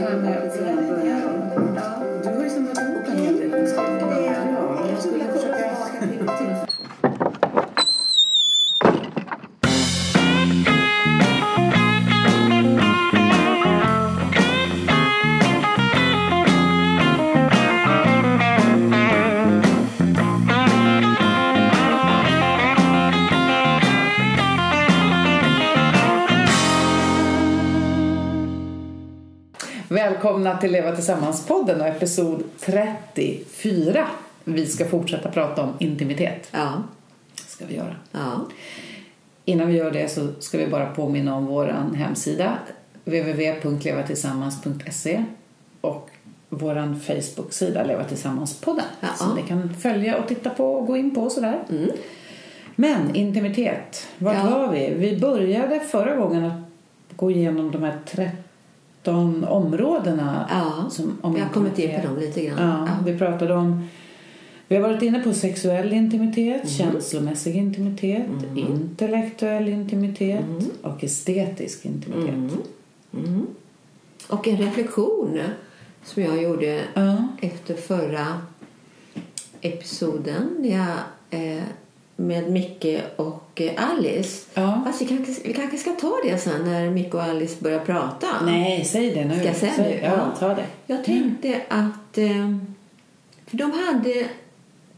här med att börja Ja. Du har ju samlat ihop en hel del jag skulle försöka... till Leva Tillsammans-podden och episod 34. Vi ska fortsätta prata om intimitet. Ja. ska vi göra. Ja. Innan vi gör det så ska vi bara påminna om vår hemsida www.levatillsammans.se och vår Facebook-sida Leva Tillsammans-podden Ja. som ni kan följa och titta på och gå in på och sådär. Mm. Men intimitet, vart Ja. var vi? Vi började förra gången att gå igenom de här 13 områdena. Ja. som, om Vi har kommit in på dem lite grann. Ja, vi pratade om vi har varit inne på sexuell intimitet, Mm. känslomässig intimitet, intellektuell intimitet Mm. och estetisk intimitet. Mm. Och en reflektion som jag gjorde Ja. efter förra episoden jag, eh, med Micke och eh, Alice. Ja. Fast vi kanske, vi kanske ska ta det sen när Micke och Alice börjar prata. Nej, säg det nu. Ska jag säga Säg- nu? Ja, Ja. ta det. Jag tänkte att... Eh, för de hade...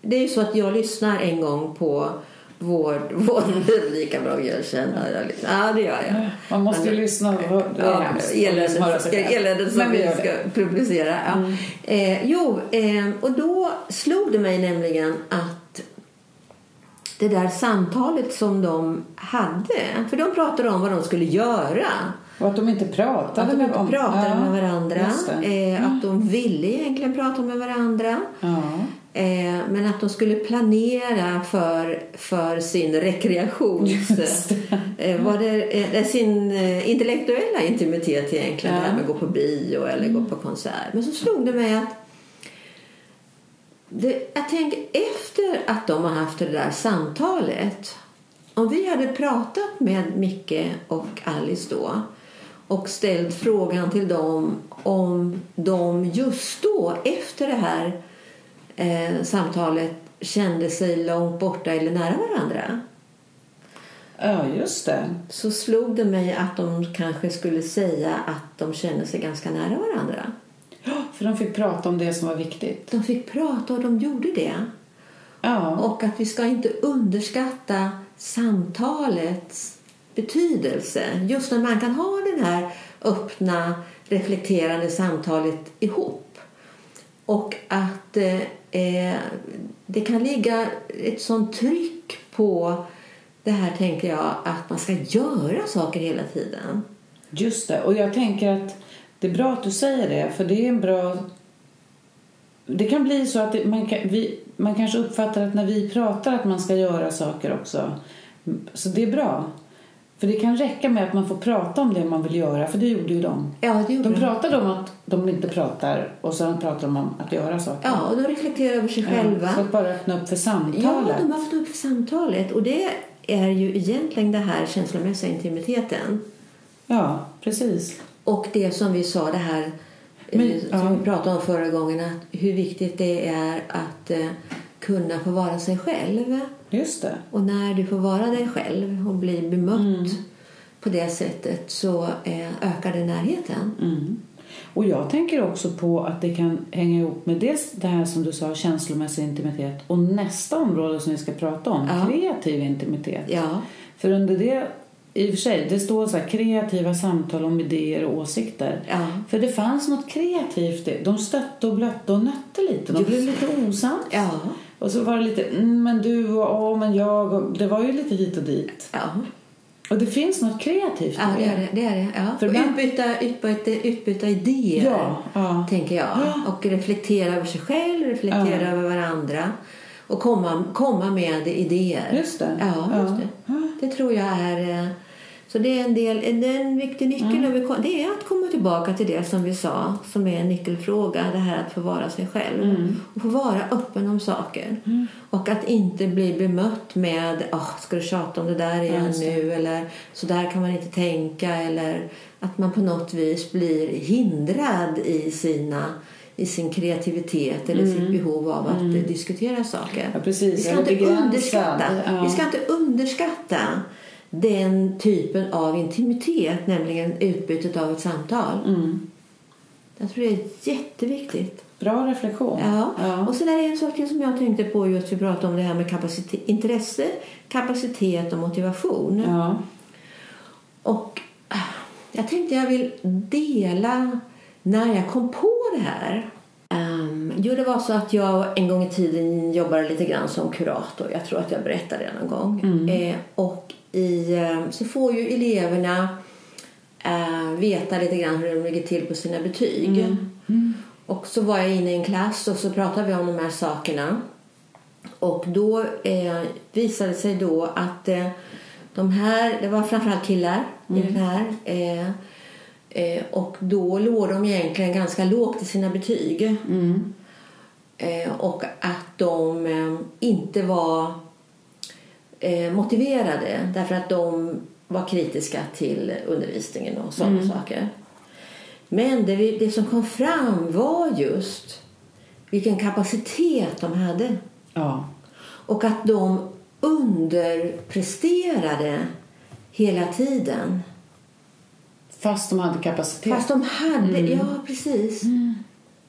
Det är ju så att jag lyssnar en gång på vår... vår lika bra jag känner. Jag. Ja, det gör jag. Man måste ju Men- lyssna. på- Det är hemskt. eländet, som vi ska. Mm. publicera. Ja. Eh, jo, eh, och då slog det mig nämligen att det där samtalet som de hade, för de pratade om vad de skulle göra. Och att de inte pratade Att de inte pratade Ja, med varandra. Eh, att de ville egentligen prata med varandra. Ja. Eh, men att de skulle planera för, för sin rekreations... eh, var det, eh, sin eh, intellektuella intimitet egentligen. Ja. Det här med att gå på bio eller gå på konsert. Men så slog det mig att det, jag tänker efter att de har haft det där samtalet. Om vi hade pratat med Micke och Alice då och ställt frågan till dem om de just då efter det här eh, samtalet kände sig långt borta eller nära varandra ja, just det. så slog det mig att de kanske skulle säga att de kände sig ganska nära varandra. För de fick prata om det som var viktigt. De fick prata och de gjorde det. Ja. Och att vi ska inte underskatta samtalets betydelse. Just när man kan ha det här öppna, reflekterande samtalet ihop. Och att eh, det kan ligga ett sånt tryck på det här, tänker jag, att man ska göra saker hela tiden. Just det. Och jag tänker att det är bra att du säger det, för det är en bra... Det kan bli så att det, man, kan, vi, man kanske uppfattar att när vi pratar att man ska göra saker också. Så det är bra. För det kan räcka med att man får prata om det man vill göra, för det gjorde ju de. Ja, det gjorde De de. pratade om att de inte pratar och sen pratar de om att göra saker. Ja, och de reflekterar över sig själva. Ja, för att bara öppna upp för Ja, samtalet. de har fått upp samtalet. Och det är ju egentligen det här känslomässiga intimiteten. Ja, precis. Och det som vi sa, det här Men, eh, som ja. vi pratade om förra gången, att hur viktigt det är att eh, kunna få vara sig själv. Just det. Och när du får vara dig själv och bli bemött Mm. på det sättet så eh, ökar det närheten. Mm. Och jag tänker också på att det kan hänga ihop med dels det här som du sa, känslomässig intimitet och nästa område som vi ska prata om, Ja. kreativ intimitet. Ja, För under det, i och för sig, det står så här kreativa samtal om idéer och åsikter. ja. För det fanns något kreativt, i- de stötte och blötte och nötte lite, de Just blev lite osams. Ja, Och så var det lite, mm, men du och åh, men jag, och det var ju lite hit och dit. ja. Och det finns något kreativt ja det är det. det, är det. Ja. För och ibland- utbyta, utbyta, utbyta idéer. Ja, ja. tänker jag. Ja. Och reflektera över sig själv, reflektera över varandra. Och komma, komma med idéer. Just det. Ja, Ja. just det. Det tror jag är eh, Så det är en, del, en viktig nyckel. kom- Det är att komma tillbaka till det som vi sa, som är en nyckelfråga. Det här att få vara sig själv. Och få vara öppen om saker. Och att inte bli bemött med oh, ska du tjata om det där igen det. nu? Eller så där kan man inte tänka. Eller att man på något vis blir hindrad i, sina, i sin kreativitet eller sitt behov av att eh, diskutera saker. Ja. Vi ska, inte underskatta, Ja. vi ska inte underskatta den typen av intimitet, nämligen utbytet av ett samtal. Mm. Jag tror det är jätteviktigt. Bra reflektion. Ja. Ja. Och sen är det en sak som jag tänkte på just vi pratade om det här med kapacitet, intresse, kapacitet och motivation. Ja. Och ah, jag tänkte jag vill dela när jag kom på det här. Um, jo, det var så att jag en gång i tiden jobbade lite grann som kurator. Jag tror att jag berättade det någon gång. Eh, och i, eh, så får ju eleverna eh, veta lite grann hur de ligger till på sina betyg. Och så var jag inne i en klass och så pratade vi om de här sakerna. Och då eh, visade det sig då att eh, de här, det var framförallt killar i den här. Eh, och då låg de egentligen ganska lågt i sina betyg. Eh, och att de eh, inte var eh, motiverade därför att de var kritiska till undervisningen och sådana saker. Men det, vi- det som kom fram var just vilken kapacitet de hade. ja. Och att de underpresterade hela tiden. Fast de hade kapacitet. Fast de hade, ja precis.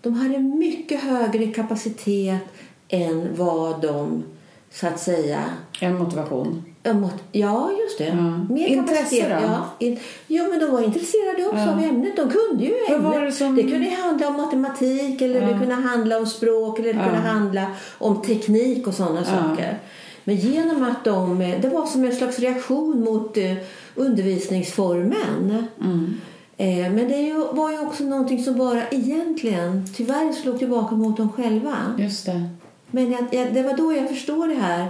De hade mycket högre kapacitet än vad de så att säga En motivation. Mot, ja, just det. Ja. Mer Intresse då? Ja, in, ja, men de var intresserade också Ja. av ämnet. De kunde ju ämnet. var det som- kunde handla om matematik, eller det Ja. kunde handla om språk, eller det kunde handla om teknik och sådana saker. Men genom att de... Det var som en slags reaktion mot eh, undervisningsformen. Mm. Eh, men det var ju också någonting som bara egentligen tyvärr slog tillbaka mot dem själva. Just det. Men jag, jag, det var då jag förstod det här.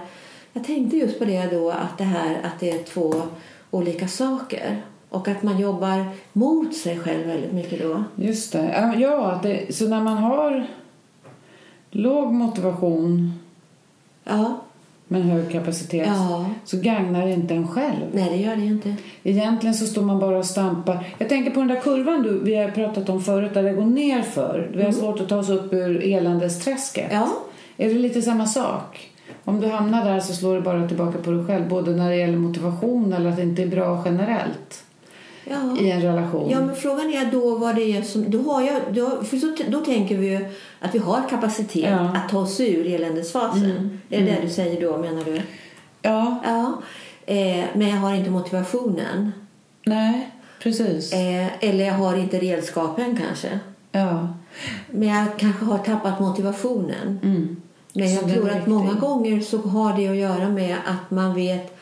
Jag tänkte just på det då, att det här att det är två olika saker. Och att man jobbar mot sig själv väldigt mycket då. Just det. Ja, det, så när man har låg motivation Ja, men hög kapacitet Ja. så gagnar det inte en själv. nej det gör det inte. Egentligen så står man bara och stampar. Jag tänker på den där kurvan du, vi har pratat om förut där det går ner för. Vi har svårt att ta oss upp ur eländesträsket. Ja, Är det lite samma sak? Om du hamnar där så slår det bara tillbaka på dig själv. Både när det gäller motivation eller att det inte är bra generellt ja. i en relation. Ja, men frågan är då vad det är som... Då, har jag, då, för så, då tänker vi ju att vi har kapacitet Ja. att ta oss ur eländesfasen. Är det det du säger då, menar du? ja. Ja. Eh, men jag har inte motivationen. nej, precis. Eh, eller jag har inte redskapen kanske. Ja. Men jag kanske har tappat motivationen. Mm. Men jag tror att många gånger så har det att göra med att man vet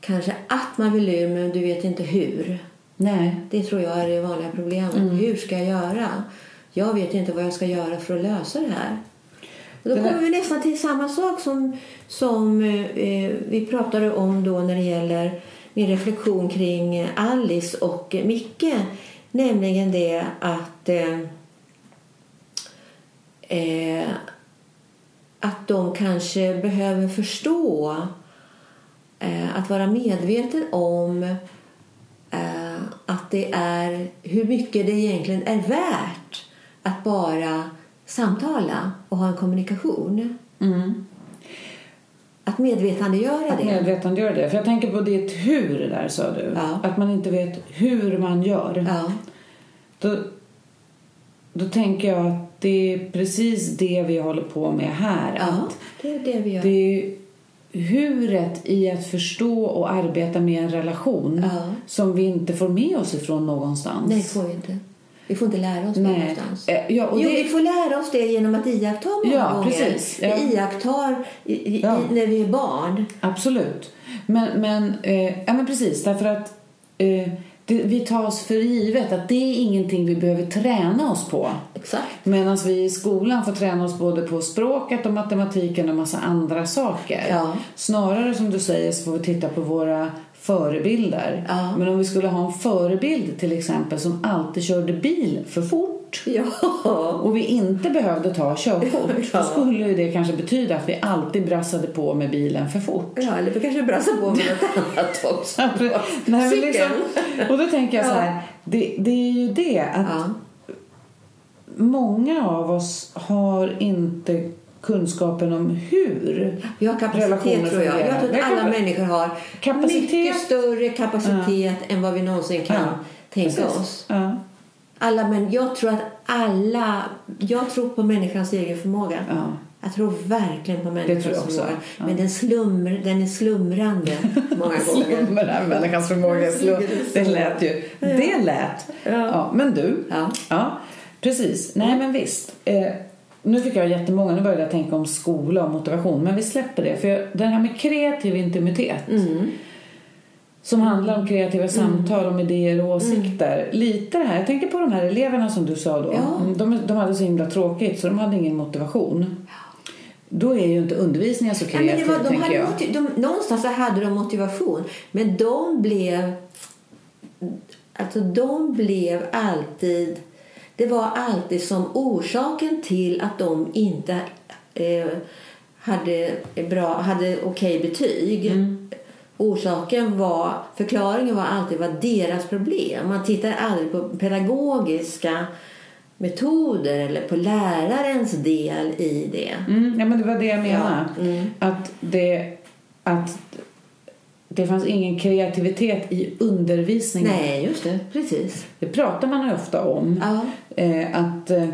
kanske att man vill ur men du vet inte hur. Nej. Det tror jag är det vanliga problemet. Mm. Hur ska jag göra? Jag vet inte vad jag ska göra för att lösa det här. Och då kommer vi nästan till samma sak som, som eh, vi pratade om då när det gäller min reflektion kring Alice och Micke. Nämligen det att eh, eh, att de kanske behöver förstå eh, att vara medveten om eh, att det är hur mycket det egentligen är värt att bara samtala och ha en kommunikation. Mm. Att medvetandegöra Att det. medvetandegöra det. För jag tänker på ditt hur där sa du. Ja. Att man inte vet hur man gör. Ja, Då, då tänker jag att det är precis det vi håller på med här. ja, det är det vi gör. det är huret i att förstå och arbeta med en relation Ja. som vi inte får med oss ifrån någonstans. Nej, det får vi inte. Vi får inte lära oss det Nej. någonstans. Eh, Ja, och jo, det, vi får lära oss det genom att iaktta många Ja, gånger. precis. Ja. Vi iakttar i, i, Ja. när vi är barn. Absolut. Men, men, eh, ja, men precis, därför att eh, det, vi tar oss för givet att det är ingenting vi behöver träna oss på. Exakt. Medan vi i skolan får träna oss både på språket och matematiken och massa andra saker. Ja. Snarare som du säger så får vi titta på våra förebilder. Ja. Men om vi skulle ha en förebild till exempel som alltid körde bil för fort Ja. och vi inte behövde ta körkort Ja. då skulle det kanske betyda att vi alltid brassade på med bilen för fort. Ja, eller vi kanske brassar på med något annat också. Nej, liksom, och då tänker jag så här, det, det är ju det att många av oss har inte kunskapen om hur Vi har kapacitet relationer tror jag. Jag tror att alla människor har Kapacitet. mycket större kapacitet än vad vi någonsin kan Ja, tänka Precis. oss. Ja. Alla, men jag tror att alla... Jag tror på människans egen förmåga. Ja. Jag tror verkligen på människans jag också. förmåga. Ja. Men den, slumr, den är slumrande många gånger. Slumrar, människans förmåga är slum. Det lät ju. Det lät. Ja. men du. Ja. Ja, precis. Nej, men visst. Eh, nu fick jag jättemånga, nu började jag tänka om skola och motivation. Men vi släpper det. För jag, det här med kreativ intimitet. Mm. Som handlar om kreativa samtal, om idéer och åsikter. Lite det här, jag tänker på de här eleverna som du sa då. Ja. Mm, De, de hade så himla tråkigt så de hade ingen motivation. Då är ju inte undervisningen så Ja, kreativ, det var, de tänker jag. motiv, de, någonstans hade de motivation. Men de blev... Alltså de blev alltid... Det var alltid som orsaken till att de inte eh, hade, bra, hade okej betyg. Mm. Orsaken var, förklaringen var alltid var deras problem. Man tittar aldrig på pedagogiska metoder eller på lärarens del i det. Mm, ja, men det var det jag menade. Ja, mm. Att, det, att det fanns ingen kreativitet i undervisningen. Nej, just det. Precis. Det pratar man ju ofta om. Ja. Eh, att eh,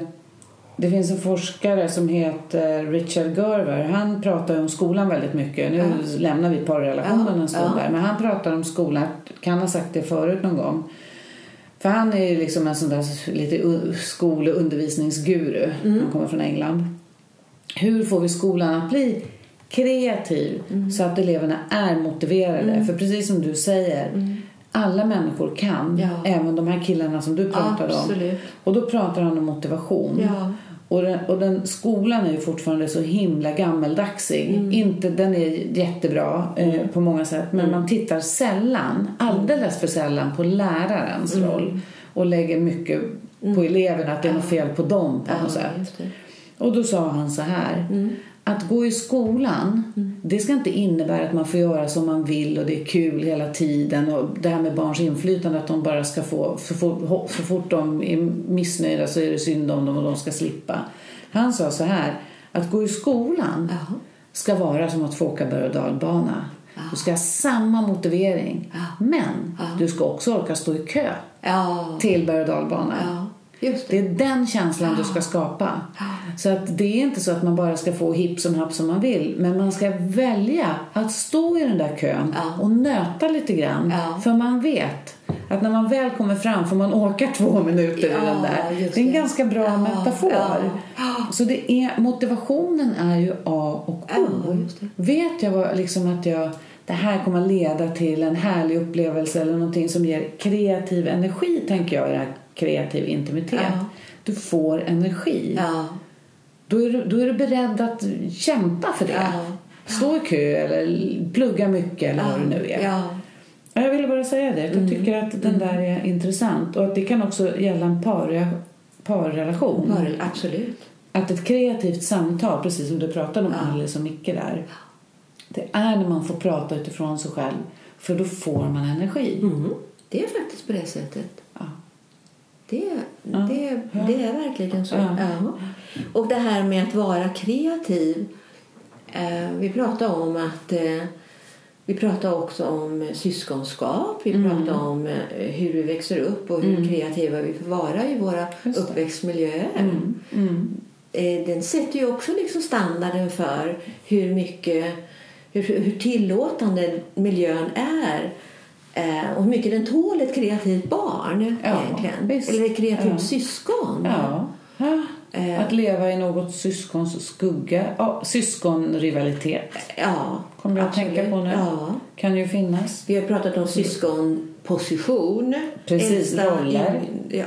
det finns en forskare som heter Richard Gerver. Han pratar ju om skolan väldigt mycket. Nu lämnar vi parrelationen Ja, en stund ja. där. Men han pratar om skolan. Kan ha sagt det förut någon gång. För han är ju liksom en sån där lite skol och undervisningsguru. Mm. Han kommer från England. Hur får vi skolan att bli kreativ Mm. så att eleverna är motiverade? För precis som du säger, alla människor kan. Mm. Ja. Även de här killarna som du pratade om. Och då pratar han om motivation. Ja. Och, den, och den skolan är ju fortfarande så himla gammeldagsig. Mm. Inte, den är jättebra eh, på många sätt. Men Mm. man tittar sällan, alldeles för sällan, på lärarens Mm. roll. Och lägger mycket på eleverna, att det är något fel på dem på något Ja, sätt. Och då sa han så här. Mm. Att gå i skolan, det ska inte innebära att man får göra som man vill och det är kul hela tiden. Och det här med barns inflytande, att de bara ska få, så fort, så fort de är missnöjda så är det synd om dem och de ska slippa. Han sa så här, att gå i skolan Ja. ska vara som att få åka berg och dalbana. Du ska ha samma motivering. Men du ska också orka stå i kö till berg och dalbana. Det. Det är den känslan du ska skapa. Så att det är inte så att man bara ska få hipp som happ som man vill. Men man ska välja att stå i den där kön Ja. och nöta lite grann. Ja. För man vet att när man väl kommer fram får man åka två minuter i Ja, den där. Det är en ganska bra Ja, metafor. Så det är, motivationen är ju A och O. Vet jag vad, liksom att jag, det här kommer leda till en härlig upplevelse eller någonting som ger kreativ energi, tänker jag, i det här kreativ intimitet. Ja. Du får energi. Ja. Då, är du, då är du beredd att kämpa för det. Ja. Stå i kö eller plugga mycket eller vad det nu är. Ja. Ja, Jag ville bara säga det. Jag tycker att den där är intressant. Och att det kan också gälla en par, parrelation. Bara, absolut. Att ett kreativt samtal, precis som du pratade om Alice och Micke där. Det är när man får prata utifrån sig själv. För då får man energi. Mm. Det är faktiskt på det sättet. Ja. Det, det, det är verkligen så. Ja. Ja. Och det här med att vara kreativ. Eh, vi pratar om att eh, vi pratar också om syskonskap. Vi Mm. pratar om eh, hur vi växer upp och hur kreativa vi får vara i våra uppväxtmiljöer. Mm. Eh, den sätter ju också liksom standarden för hur mycket hur, hur tillåtande miljön är eh, och hur mycket den tål ett kreativt barn Ja, egentligen. visst. Eller ett kreativt Ja. syskon. Ja. ja. Eh. Att leva i något syskons skugga. Ja, syskonrivalitet. Ja, Kommer jag att tänka på nu. Ja. Kan ju finnas. Vi har pratat om syskonposition. Precis, roller. Mm. Ja,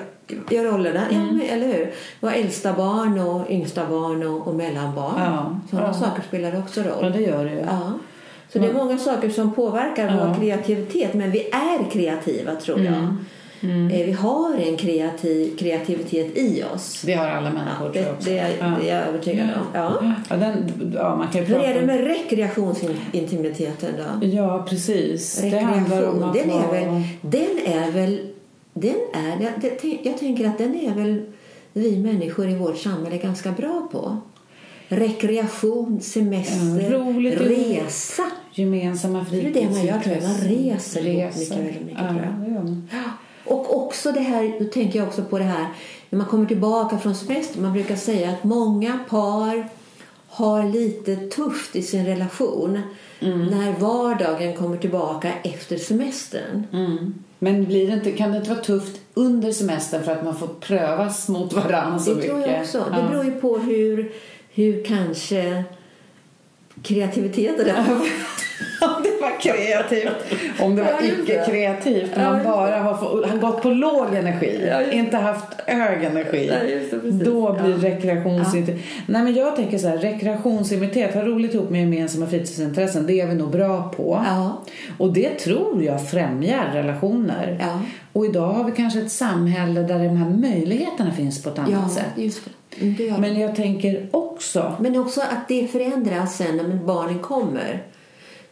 ja, rollerna. Ja, men, eller hur? Har äldsta barn och yngsta barn och, och mellanbarn. Ja, Sådana ja. saker spelar också roll. Ja, det gör det ju. Ja. Så det är många saker som påverkar Ja. vår kreativitet. Men vi är kreativa tror jag. Mm. Eh, Vi har en kreativ, kreativitet i oss. Det har alla människor tror jag Det, också. det, är, ja. det är jag övertygad om. Ja. Ja, den, ja, man kan Hur är det med rekreationsintimiteten då? Ja, precis. Det handlar om Rekreation, att den är vara... väl, den är väl, den är, jag, det, jag tänker att den är väl vi människor i vårt samhälle ganska bra på. Rekreation, semester, Ja, roligt resa. Gemensamma Det är det man gör tror jag, man fritidsintressen. reser ihop mycket, mycket ja, det. Och också det här, då tänker jag också på det här när man kommer tillbaka från semester. Man brukar säga att många par har lite tufft i sin relation när vardagen kommer tillbaka efter semestern. Mm. Men blir det inte, kan det inte vara tufft under semestern för att man får prövas mot varandra så Det mycket? tror jag också. Ja. Det beror ju på hur, hur kanske kreativiteten är. Om det var kreativt. Om det var Ja, icke-kreativt. Ja, man bara har, få, har gått på låg energi. Ja, inte haft hög energi. Det. Då blir Ja. Nej men jag tänker så här. Rekreationsintimitet, ha roligt ihop med gemensamma fritidsintressen. Det är vi nog bra på. Och det tror jag främjar relationer. Och idag har vi kanske ett samhälle där de här möjligheterna finns på ett annat sätt. Mm. Men jag tänker också Men också att det förändras sen när barnen kommer.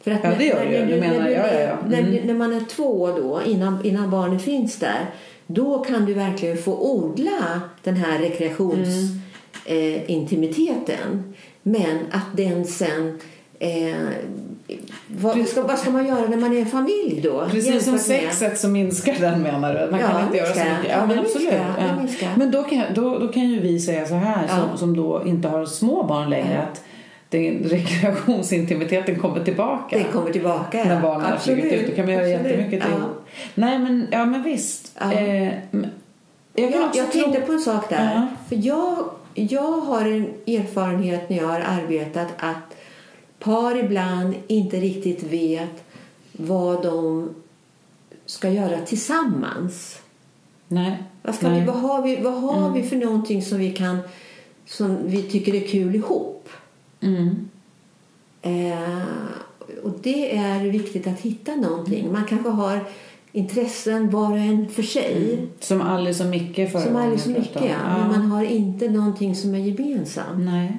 För att Ja, det gör när, det menar- du- ja, ja, när, Mm. när man är två då, innan, innan barnen finns där, då kan du verkligen få odla den här rekreationsintimiteten. Eh, intimiteten. Men att den sen... Eh, vad, ska, vad ska man göra när man är en familj då? Precis som med- sexet så minskar den menar du? Man Ja, kan inte göra så mycket. Ja, Ja, men absolut. Ja. Men då kan, då, då kan ju vi säga så här som, som då inte har små barn längre att den rekreationsintimiteten kommer tillbaka. Det kommer tillbaka. När barnen har flugit ut. Då kan man göra Absolut. jättemycket till. Nej men, ja men visst. Eh, jag kan Jag, jag tro... tänkte på en sak där. Ja. För jag, jag har en erfarenhet när jag har arbetat att par ibland inte riktigt vet vad de ska göra tillsammans. Nej. Vad, ska Nej. vi, vad har, vi, vad har vi för någonting som vi, kan, som vi tycker är kul ihop? Mm. Eh, och det är viktigt att hitta någonting. Man kanske har intressen var och en för sig. Som Alice och Micke förra Som Alice och Micke, ja. Men man har inte någonting som är gemensamt. Nej.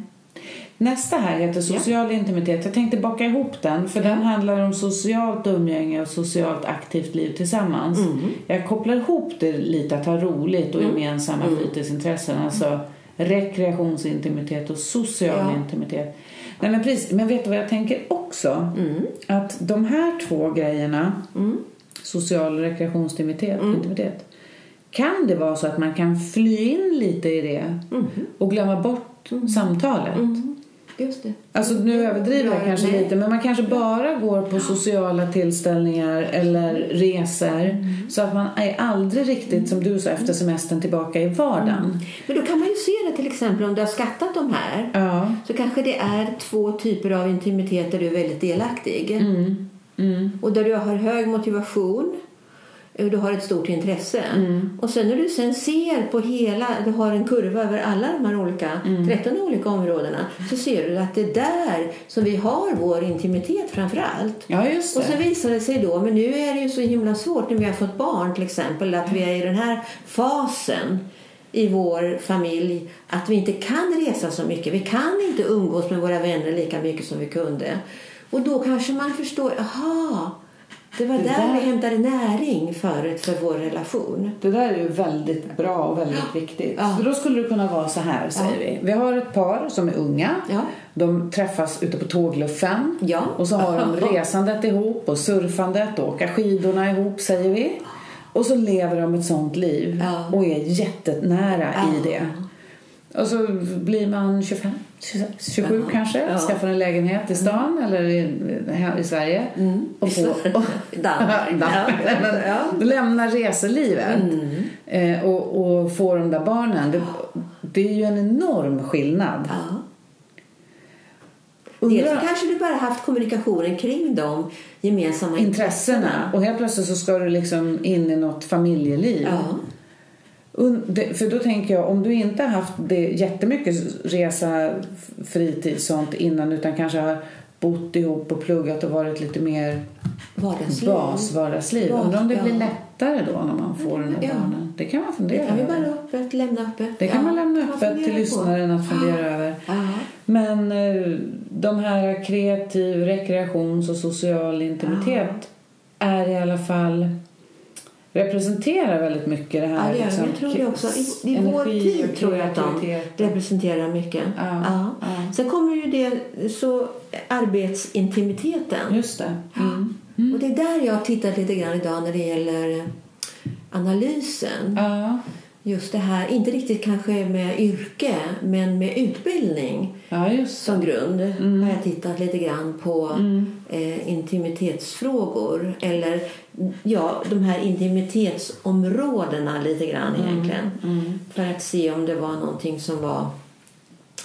Nästa här heter social intimitet. Jag tänkte baka ihop den för den handlar om socialt umgänge och socialt aktivt liv tillsammans. Mm. Jag kopplar ihop det lite att ha roligt och gemensamma Mm. fritidsintressen. Alltså rekreationsintimitet och social Ja. intimitet. Nej, men, precis, men vet du vad jag tänker också? Mm. Att de här två grejerna, social och rekreationsintimitet, Mm. intimitet, kan det vara så att man kan fly in lite i det och glömma bort samtalet? Mm. Just det. Alltså nu överdriver jag Ja, kanske nej. lite men man kanske bara går på sociala tillställningar eller resor Mm. så att man är aldrig riktigt som du sa efter semestern tillbaka i vardagen. Men då kan man ju se det till exempel om du har skattat de här. Ja. Så kanske det är två typer av intimitet där du är väldigt delaktig. Mm. Mm. Och där du har hög motivation du har ett stort intresse. Mm. Och sen när du sen ser på hela, du har en kurva över alla de här olika, Mm. 13 olika områdena, så ser du att det är där som vi har vår intimitet framför allt. Ja, just Och så det. visar det sig då, men nu är det ju så himla svårt när vi har fått barn till exempel, att vi är i den här fasen i vår familj att vi inte kan resa så mycket. Vi kan inte umgås med våra vänner lika mycket som vi kunde. Och då kanske man förstår, aha, det var Det där, där- vi hämtade näring förut för vår relation. Det där är ju väldigt bra och väldigt viktigt. Ja. Så då skulle det kunna vara så här säger vi. Vi har ett par som är unga. Ja. De träffas ute på tågluffen. Ja. Och så har de resandet ihop och surfandet och åka skidorna ihop säger vi. Och så lever de ett sånt liv Ja. och är jättenära Ja. i det. Och så blir man 25, 26, 27 Ja. kanske, Ja. skaffar en lägenhet i stan eller i, i Sverige. Och får, och. Ja. Lämnar reselivet eh, och, och får de där barnen. Det, det är ju en enorm skillnad. Ja. Dels kanske du bara haft kommunikationen kring de gemensamma intressena och helt plötsligt så ska du liksom in i något familjeliv. Ja. Det- För då tänker jag, om du inte har haft det jättemycket resa, fritid sånt innan utan kanske har bott ihop och pluggat och varit lite mer Vardagsliv. Bas, Undrar om det ja. blir lättare då när man får den här Ja. barnen. Det kan man Det fundera kan vi över. bara öppet, lämna öppet. Det kan Ja, man lämna öppet till på. lyssnaren att fundera över. Ja. Men eh, de här kreativ, rekreations och social intimitet är i alla fall representerar väldigt mycket det här. Ja, det liksom, Jag tror det också. I, i vår tid tror jag att de representerar mycket. Ja, ja. Sen kommer ju det, så arbetsintimiteten. Just det. Mm. Och det är där jag har tittat lite grann idag när det gäller analysen. Ja. Just det här, inte riktigt kanske med yrke, men med utbildning ja, som grund har jag tittat lite grann på eh, intimitetsfrågor. Eller ja, de här intimitetsområdena lite grann egentligen. För att se om det var någonting som var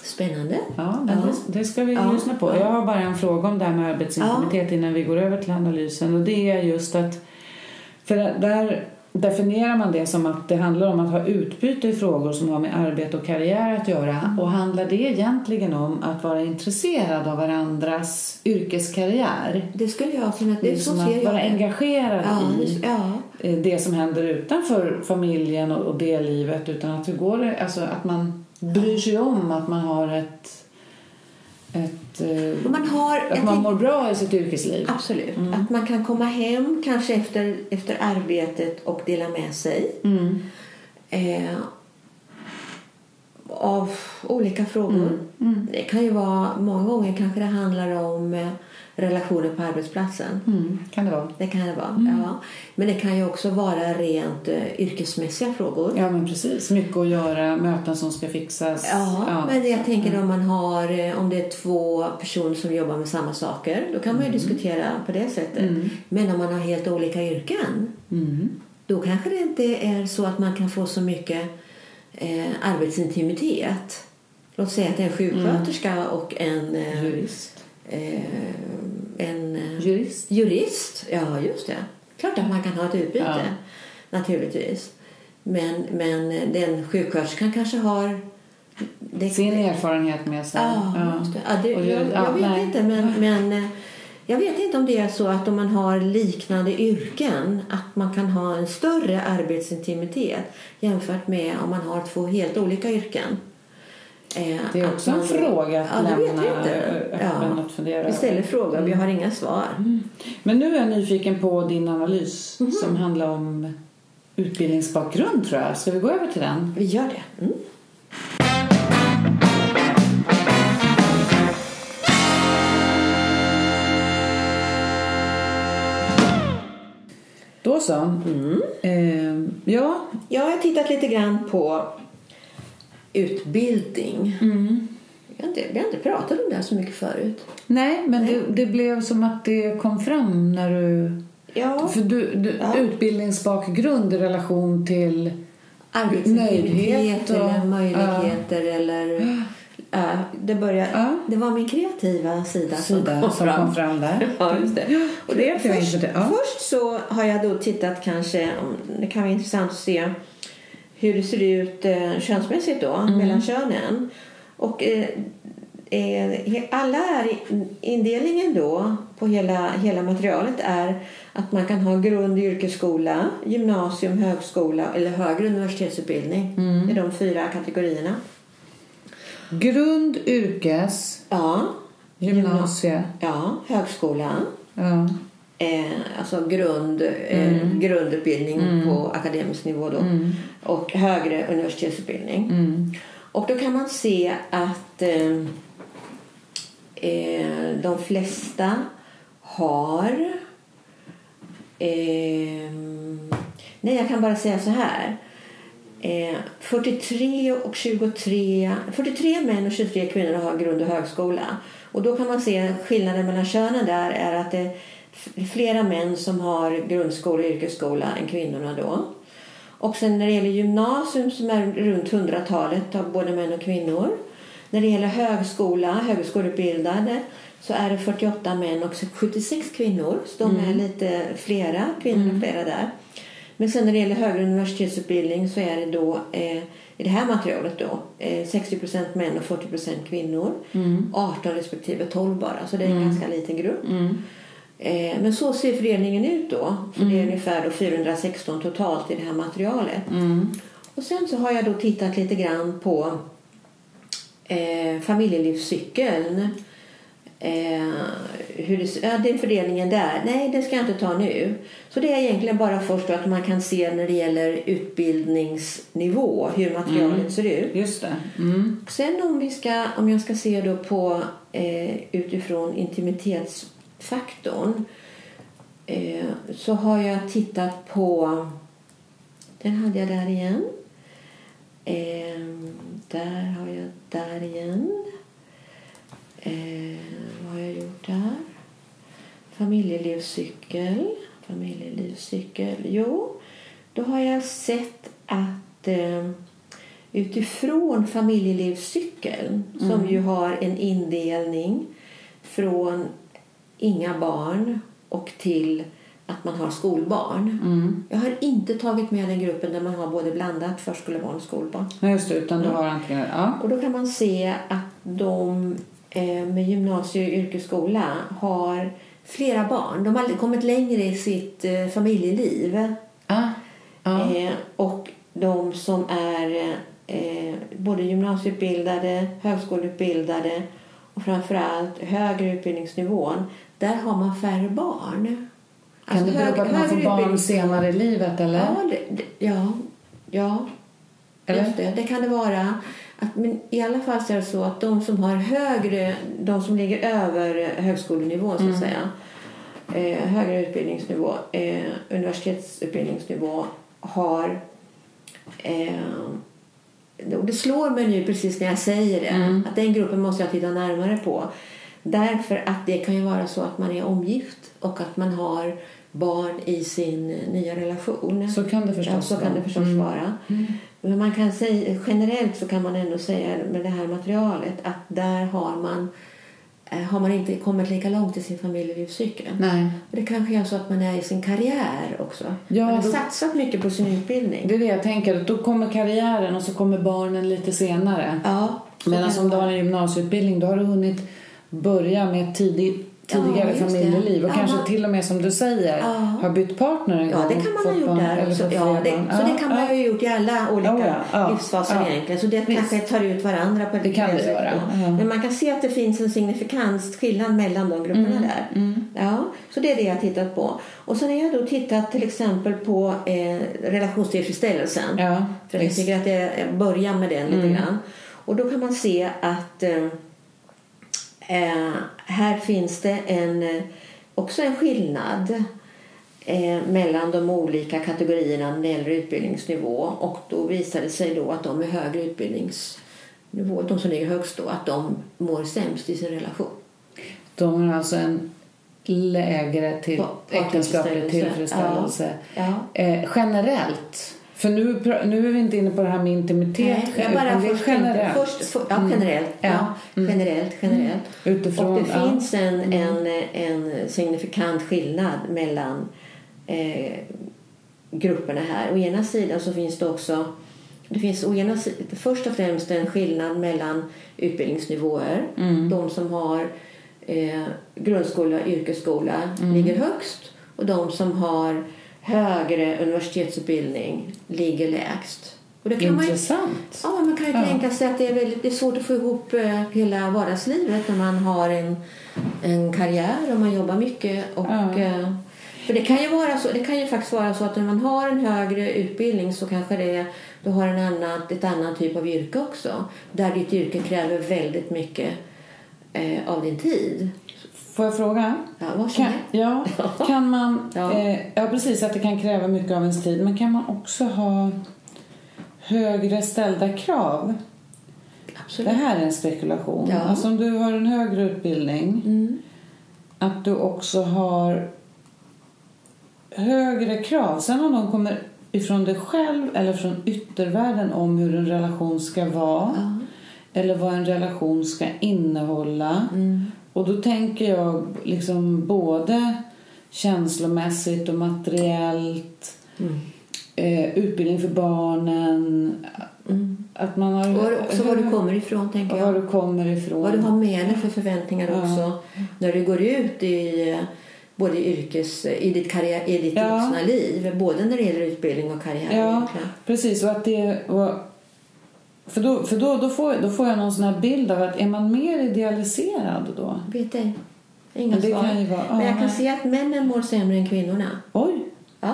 spännande. Ja, Ja. Det, det ska vi Ja, lyssna på. ja. Jag har bara en fråga om det här med arbetsintimitet innan vi går över till analysen. Och det är just att, för där definierar man det som att det handlar om att ha utbyte i frågor som har med arbete och karriär att göra. Och handlar det egentligen om att vara intresserad av varandras yrkeskarriär? Det skulle jag kunna... Det Det är så som ser att jag vara det. engagerad Ja, i det- ja. eh, det som händer utanför familjen och det livet utan att, det går, alltså att man bryr sig om att man har ett, ett eh, Och man har... att man tänk- mår bra i sitt yrkesliv. Absolut. Att man kan komma hem kanske efter, efter arbetet och dela med sig Mm. eh, av olika frågor. Mm. Det kan ju vara, många gånger kanske det handlar om eh, relationer på arbetsplatsen. Mm. Kan det vara. Det kan det vara. Ja. Men det kan ju också vara rent eh, yrkesmässiga frågor. Ja, men precis. Mycket att göra, möten som ska fixas. Ja, men jag tänker om man har, eh, om det är två personer som jobbar med samma saker, då kan man ju diskutera på det sättet. Men om man har helt olika yrken, Mm. då kanske det inte är så att man kan få så mycket eh, arbetsintimitet. Låt säga att det är en sjuksköterska och en, eh, Jurist. Eh, en eh, Jurist. jurist. Ja, just det. Klart att man kan ha ett utbyte, Ja. naturligtvis. Men, men den sjuksköterskan kanske har... Det, Sin erfarenhet med sig. Ja, det. Ja, det, jag, ja, jag vet nej. inte, men, men eh, jag vet inte om det är så att om man har liknande yrken att man kan ha en större arbetsintimitet jämfört med om man har två helt olika yrken. Eh, Det är också en man- fråga att ja, lämna öppen att fundera Vi ställer frågor, vi har inga svar. Men nu är jag nyfiken på din analys Mhm. som handlar om utbildningsbakgrund tror jag. Ska vi gå över till den? Vi gör det. Mm. Då så. Mm. Eh, ja. Jag har tittat lite grann på utbildning. Mm. Vi, har inte, vi har inte pratat om det här så mycket förut. Nej, men Det, det blev som att det kom fram när du... Ja. För du, du Ja. utbildningsbakgrund i relation till... Nöjdhet och- eller möjligheter eller ja, det, börjar, Ja. det var min kreativa sida, Sida som kom som fram. kom fram där. Ja, just det. Och det först, input, ja. först så har jag då tittat kanske, det kan vara intressant att se hur det ser ut eh, könsmässigt då, Mm. mellan könen. Och eh, eh, alla är, indelningen då på hela, hela materialet är att man kan ha grund yrkesskola, gymnasium, högskola eller högre universitetsutbildning. Mm. Det är de fyra kategorierna. Grund, yrkes, Ja, gymnasie. ja högskola. Ja. Eh, alltså grund, eh, grundutbildning på akademisk nivå då. Och högre universitetsutbildning. Mm. Och då kan man se att eh, eh, de flesta har... Eh, nej, jag kan bara säga så här. Eh, 43 och 23... 43 män och 23 kvinnor har grund och högskola. Och då kan man se skillnaden mellan könen där är att det flera män som har grundskola och yrkesskola än kvinnorna då. Och sen när det gäller gymnasium som är runt hundratalet av både män och kvinnor. När det gäller högskola, högskoleutbildade så är det 48 män och 76 kvinnor. Så de är lite flera, kvinnor är flera där. Men sen när det gäller högre universitetsutbildning så är det då eh, i det här materialet då eh, 60 män och 40 kvinnor. 18 respektive 12 bara, så det är en ganska liten grupp. Eh, men så ser fördelningen ut då. För det är ungefär då 416 totalt i det här materialet. Och sen så har jag då tittat lite grann på eh, familjelivscykeln. Eh, hur det, ja, den fördelningen där, nej det ska jag inte ta nu. Så det är egentligen bara först att man kan se när det gäller utbildningsnivå hur materialet ser ut. Just det. Mm. Sen om, vi ska, om jag ska se då på eh, utifrån intimitetsfaktorn eh, så har jag tittat på, den hade jag där igen. Eh, där har jag där igen. Eh, vad har jag gjort där? Familjelivscykel. Familjelivscykel. Jo, då har jag sett att eh, utifrån familjelivscykeln som ju har en indelning från inga barn och till att man har skolbarn. Jag har inte tagit med den gruppen där man har både blandat förskolebarn och skolbarn. Ja, just det. Utan du har antingen... Ja. Och då kan man se att de eh, med gymnasie och yrkesskola har flera barn. De har kommit längre i sitt eh, familjeliv. Ja. Eh, och de som är både gymnasieutbildade, högskoleutbildade och framförallt högre utbildningsnivån, där har man färre barn. Kan Alltså det bero på att man får barn senare i livet, eller? Ja, det, det, ja, ja Eller? just det. Det kan det vara. Att, men I alla fall så är det så att de som har högre, de som ligger över högskolenivå så Mm. att säga, eh, högre utbildningsnivå, eh, universitetsutbildningsnivå har eh, det slår mig nu precis när jag säger det Mm. att den gruppen måste jag titta närmare på. Därför att det kan ju vara så att man är omgift och att man har barn i sin nya relation. Så kan det förstås ja, så kan det förstås Mm. vara. Men man kan säga, generellt så kan man ändå säga med det här materialet att där har man, eh, har man inte kommit lika långt i sin familjelivscykel. Nej. Och det kanske är så att man är i sin karriär också. Ja, man har då- satsat mycket på sin utbildning. Det är det jag tänker. Då kommer karriären och så kommer barnen lite senare. Ja, Medan om du har en gymnasieutbildning då har du hunnit börja med ett tidig, tidigare Ja, det. familjeliv och Ja. kanske till och med som du säger Ja. har bytt partner en Ja, gång det och kan man ha gjort där. eller Så, fått ja, det, så Ja, det kan man ja. ju ha gjort i alla olika Ja, ja, ja. livsfaser Ja. egentligen. Så det Visst. kanske tar ut varandra på Det kan det göra, ja. Men man kan se att det finns en signifikant skillnad mellan de grupperna Mm, där. Ja, så det är det jag har tittat på. Och sen har jag då tittat till exempel på eh, relationstillfredsställelsen. Ja, För jag tycker att det jag börjar med den lite grann. Och då kan man se att eh, eh, här finns det en, eh, också en skillnad eh, mellan de olika kategorierna när det gäller utbildningsnivå. Och då visar det sig då att de med högre utbildningsnivå, de som ligger högst då, att de mår sämst i sin relation. De har alltså en lägre till äktenskaplig tillfredsställelse. Ja. Eh, generellt. För nu, nu är vi inte inne på det här med intimitet. Nej, jag bara först generellt. Först, för, ja, Mm. generellt. Ja. Ja. Mm. Generellt, generellt. Utifrån, och det ja. Mm. finns en, en, en signifikant skillnad mellan eh, grupperna här. Å ena sidan så finns det också det finns å ena först och främst en skillnad mellan utbildningsnivåer. Mm. De som har eh, grundskola och yrkesskola Mm. ligger högst och de som har högre universitetsutbildning ligger lägst. Och det kan man ju Intressant. Ja, man kan ju Ja. tänka sig att det är, väldigt, det är svårt att få ihop eh, hela vardagslivet när man har en, en karriär och man jobbar mycket. Och, Ja. eh, för det kan, ju vara så, det kan ju faktiskt vara så att när man har en högre utbildning så kanske det, du har en annan, ett annan typ av yrke också. Där ditt yrke kräver väldigt mycket eh, av din tid. Får jag fråga? Ja. Kan, ja, kan man... Ja. Eh, ja, precis. Att det kan kräva mycket av ens tid. Men kan man också ha högre ställda krav? Absolut. Det här är en spekulation. Ja. Alltså om du har en högre utbildning, Mm. att du också har högre krav. Sen om de kommer ifrån dig själv eller från yttervärlden om hur en relation ska vara Ja. eller vad en relation ska innehålla. Mm. Och då tänker jag liksom både känslomässigt och materiellt. Mm. eh, utbildning för barnen. Att man har... Och också var du kommer ifrån, tänker Var jag. du kommer ifrån. Vad du har med dig för förväntningar också när du går ut i både yrkes, i ditt, karriär, i ditt Ja. vuxna liv. Både när det gäller utbildning och karriär. Ja, egentligen. precis. Och att det, och, för då, för då, då, får, då får jag någon sån här bild av att är man mer idealiserad då? Vet ej. Inga det svar. kan vara- Men jag ja, kan se att männen mår sämre än kvinnorna. Oj, Ja.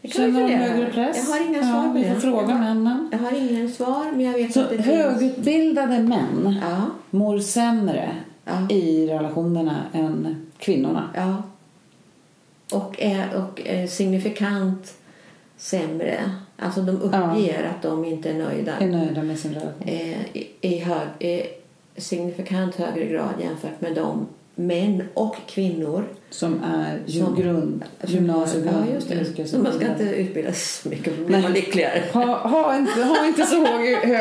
Det kan vi känner de högre press? Jag har inga ja, svar på Vi det. får fråga jag, männen. jag har ingen svar, men jag vet Så att det finns. högutbildade män Ja, mår sämre Ja. i relationerna än kvinnorna. ja. Och är, och är signifikant sämre. Alltså de uppger att de inte är nöjda. Är nöjda med sin relation. eh, i, i, hög, i signifikant högre grad jämfört med de män och kvinnor Som är Som- grund, har- ja, just. Så man ska inte utbilda sig så mycket för då blir Nej. man lyckligare. Ha, ha, inte, ha inte så hög, hö,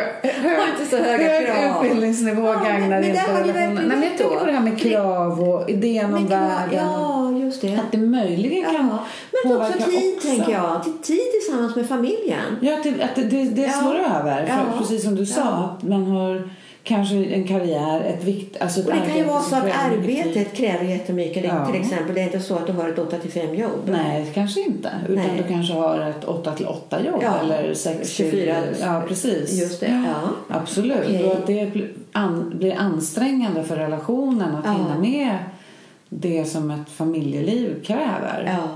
inte så höga hög krav. utbildningsnivå Ja, gagnar men inte relationen. Nej, men jag tänker på det här med krav och idén om världen. Ja, just det. Att det möjligen kan Ja. Men också påverka tid, också. tänker jag. Till tid tillsammans med familjen. Ja, att det, att det, det, det Ja. slår över. För, Ja. Precis som du sa, Ja. att man har kanske en karriär, ett vikt, alltså ett Och det kan ju vara så att arbetet kräver jättemycket. Ja. Till exempel, det är inte så att du har ett 8-5 jobb. Nej, kanske inte. Utan Nej. du kanske har ett 8 till 8 jobb Ja, eller 6 till... 24. Ja, precis. Just det, ja. Absolut. Okej. Och att det blir ansträngande för relationen att Ja. hinna med det som ett familjeliv kräver. Ja,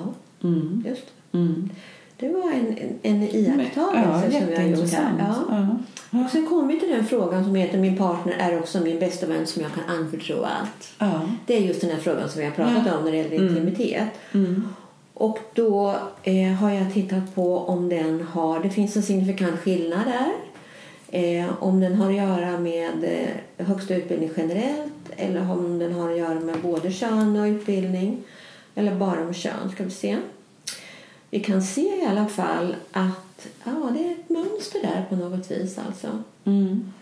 Mm. just det. Mm. Det var en, en, en Ja, iakttagelse som jag gjort här. Ja. Ja. Och sen kommer vi till den frågan som heter Min partner är också min bästa vän som jag kan anförtro allt. Ja. Det är just den här frågan som vi har pratat Ja. om när det gäller intimitet. Mm. Och då eh, har jag tittat på om den har, det finns en signifikant skillnad där. Eh, om den har att göra med eh, högsta utbildning generellt eller om den har att göra med både kön och utbildning. Eller bara med kön, ska vi se. Vi kan se i alla fall att ja, det är ett mönster där på något vis alltså. Mm.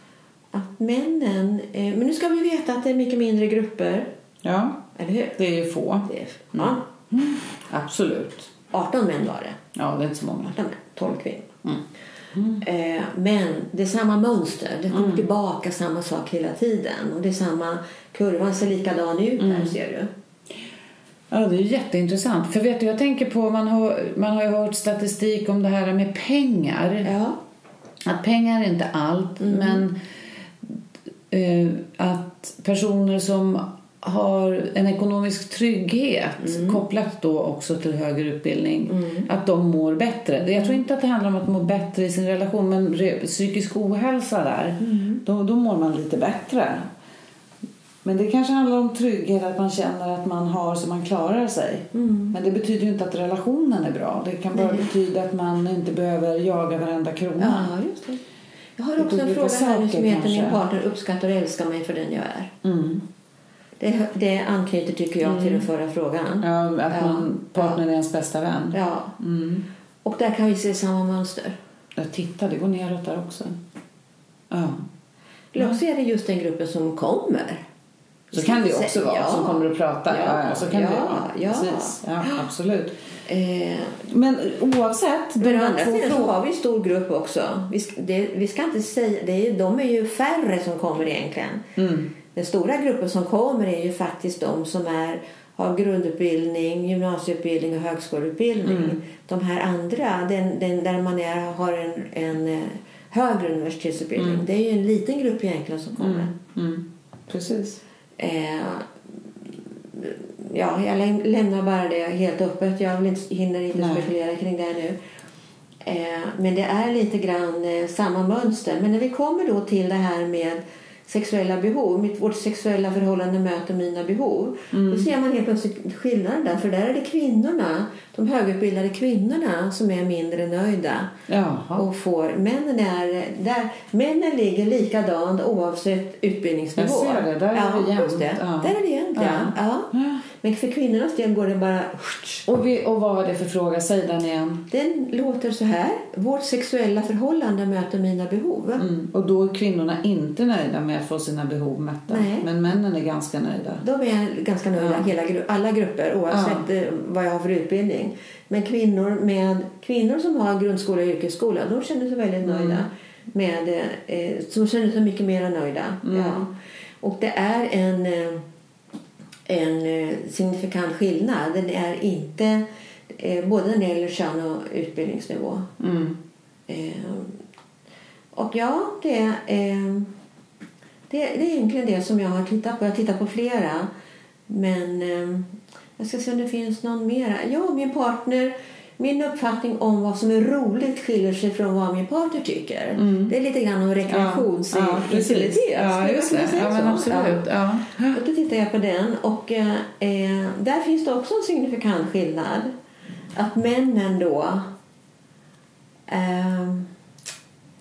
Att männen, eh, men nu ska vi veta att det är mycket mindre grupper, ja, eller hur? det är ju få. Det är, ja, Absolut. 18 män var det. Ja, det är inte så många. 18 män, 12 kvinnor. Mm. Eh, men det är samma mönster. Det kommer tillbaka samma sak hela tiden. Och det är samma, kurvan ser likadan ut Mm. här ser du. Ja, det är jätteintressant. För vet du, jag tänker på, man har, man har ju hört statistik om det här med pengar. Ja. Att pengar är inte allt, Mm. men eh, att personer som har en ekonomisk trygghet Mm. kopplat då också till högre utbildning, att de mår bättre. Jag tror inte att det handlar om att må bättre i sin relation, men psykisk ohälsa där, Mm. då, då mår man lite bättre. Men det kanske handlar om trygghet, att man känner att man har så man klarar sig. Mm. Men det betyder inte att relationen är bra. Det kan bara Nej. betyda att man inte behöver jaga varenda krona. ja, just det. Jag har också en fråga här som heter Min kanske. partner uppskattar och älskar mig för den jag är. Mm. Det, det anknyter tycker jag till den förra frågan. Ja, att Ja. man, partnern är ens bästa vän. Ja. Mm. Och där kan vi se samma mönster. Jag tittar, det går neråt där också. Ja. Också är det just den gruppen som kommer. Så kan det också vara, Ja. som kommer att prata. Ja, Ja, ja, så kan det ja, vara. ja. Precis. Ja, absolut. Eh, Men oavsett Men å andra sidan så har vi en stor grupp också. Vi ska, det, vi ska inte säga, det är, de är ju färre som kommer egentligen. Mm. Den stora gruppen som kommer är ju faktiskt de som är, har grundutbildning, gymnasieutbildning och högskoleutbildning. Mm. De här andra, den, den, där man är, har en, en eh, högre universitetsutbildning. Det är ju en liten grupp egentligen som kommer. Mm. Precis. Eh, ja, jag läm- lämnar bara det helt öppet. Jag vill inte, hinner inte Nej. spekulera kring det nu. Eh, men det är lite grann eh, samma mönster. Men när vi kommer då till det här med sexuella behov, mitt, vårt sexuella förhållande möter mina behov. Då ser man helt plötsligt skillnaden där. För där är det kvinnorna, de högutbildade kvinnorna som är mindre nöjda. Jaha. Och får, männen, är, där, männen ligger likadant oavsett utbildningsnivå. Jag ser det. Där är ja, det jämnt. Det. Ja. Där är det jämnt, ja. Ja. Ja. Men för kvinnornas del går det bara... Och, vi, och vad var det för fråga? Säg den igen. Den låter så här. Vårt sexuella förhållande möter mina behov. Mm. Och då är kvinnorna inte nöjda med att få sina behov mätta. Nej. Men männen är ganska nöjda. De är ganska nöjda, Ja. hela, alla grupper oavsett eh, vad jag har för utbildning. Men kvinnor, med, kvinnor som har grundskola och yrkesskola de känner sig väldigt nöjda. Med, eh, som känner sig mycket mer nöjda. Ja. Och det är en, eh, en eh, signifikant skillnad. Den är inte eh, både när det gäller kön och utbildningsnivå. Mm. Eh, och ja, det, är, det, är egentligen det som jag har tittat på. Jag har tittat på flera. Men jag ska se om det finns någon mera. Ja, min partner. Min uppfattning om vad som är roligt skiljer sig från vad min partner tycker. Det är lite grann om rekreationsintensitet. Ja, just det. Ja, men absolut. Ja. Och då tittar jag på den och eh, där finns det också en signifikant skillnad. Att männen då... Eh,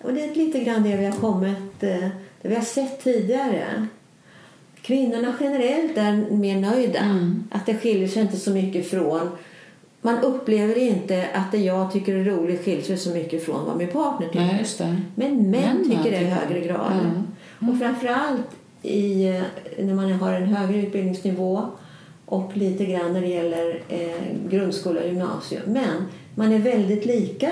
och det är lite grann det vi har kommit... Eh, det vi har sett tidigare. Kvinnorna generellt är mer nöjda. Att det skiljer sig inte så mycket från... Man upplever inte att det jag tycker är roligt skiljer sig så mycket från vad min partner tycker. Nej. Men män tycker det i högre grad. Ja. Och framförallt i, eh, när man har en högre utbildningsnivå och lite grann när det gäller eh, grundskola och gymnasium. Men man är väldigt lika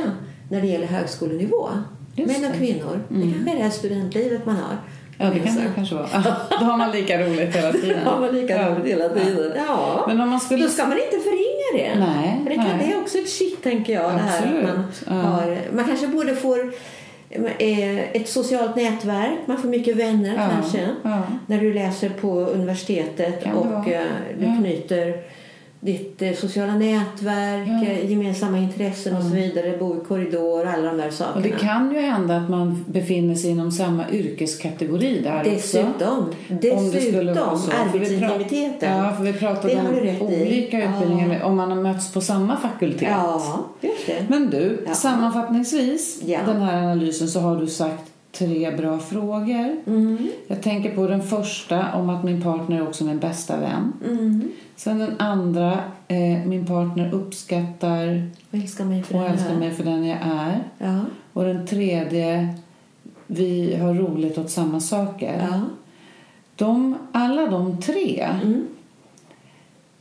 när det gäller högskolenivå. Just Män och kvinnor. Det kanske är det här studentlivet man har. Ja, det kan det kanske vara. Då har man lika roligt hela tiden. Ja, man lika roligt hela tiden. Ja. Men om man skulle... Då ska man inte förringa det. Nej, För det, kan, nej. det är också ett shit, tänker jag. Det här att man, ja. har, man kanske både får eh, ett socialt nätverk, man får mycket vänner Ja, kanske. ja. När du läser på universitetet och eh, du knyter ditt eh, sociala nätverk, Ja. eh, gemensamma intressen och så vidare, bo i korridor, alla de där sakerna. Och det kan ju hända att man befinner sig inom samma yrkeskategori där också. Dessutom, Om det skulle vara dessutom så. Ja, för vi pratade om rätt i. olika Ja. utbildningar, om man har mötts på samma fakultet. Ja. Men du, Ja. sammanfattningsvis den här analysen så har du sagt tre bra frågor. Mm. Jag tänker på den första om att min partner är också min bästa vän. Mm. Sen den andra, eh, min partner uppskattar Och älskar mig för den älskar här. mig för den jag är. Ja. Och den tredje, vi har roligt åt samma saker. Ja. De, alla de tre Mm.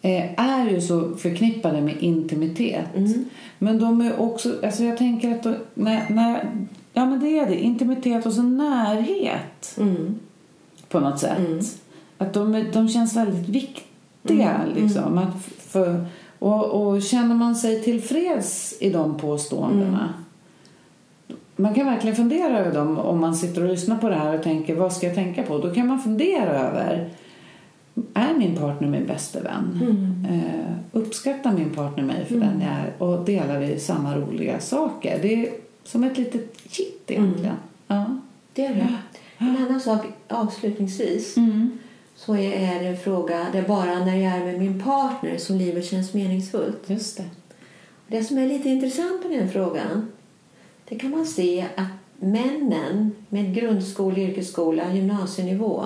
eh, är ju så förknippade med intimitet. Mm. Men de är också, alltså jag tänker att de, när, när, ja men det är det, intimitet och så närhet Mm. på något sätt. Mm. Att de, de känns väldigt viktiga Mm. liksom. Att för, och, och känner man sig tillfreds i de påståendena man kan verkligen fundera över dem om man sitter och lyssnar på det här och tänker vad ska jag tänka på? Då kan man fundera över är min partner min bästa vän? Mm. Eh, uppskattar min partner mig för den jag är? Och delar vi samma roliga saker? Det är som ett litet kitt egentligen. Ja. Det är det. En annan sak avslutningsvis Mm. så är är det en fråga det är bara när jag är med min partner som livet känns meningsfullt. Just det. Det som är lite intressant med den frågan det kan man se att männen med grundskola, yrkesskola, gymnasienivå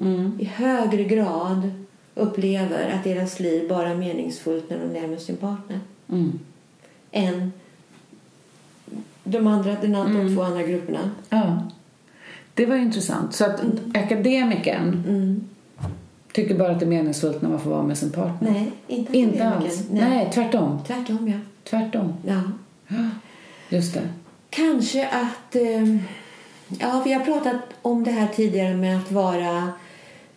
Mm. i högre grad upplever att deras liv bara är meningsfullt när de är med sin partner Mm. än de andra, den andra Mm. två andra grupperna. Ja. Det var intressant. Så att akademikern Mm. tycker bara att det är meningsfullt när man får vara med sin partner? Nej, inte Inte alls? Nej. tvärtom. Tvärtom, ja. Tvärtom. ja. Just det. Kanske att... Eh, ja, vi har pratat om det här tidigare med att vara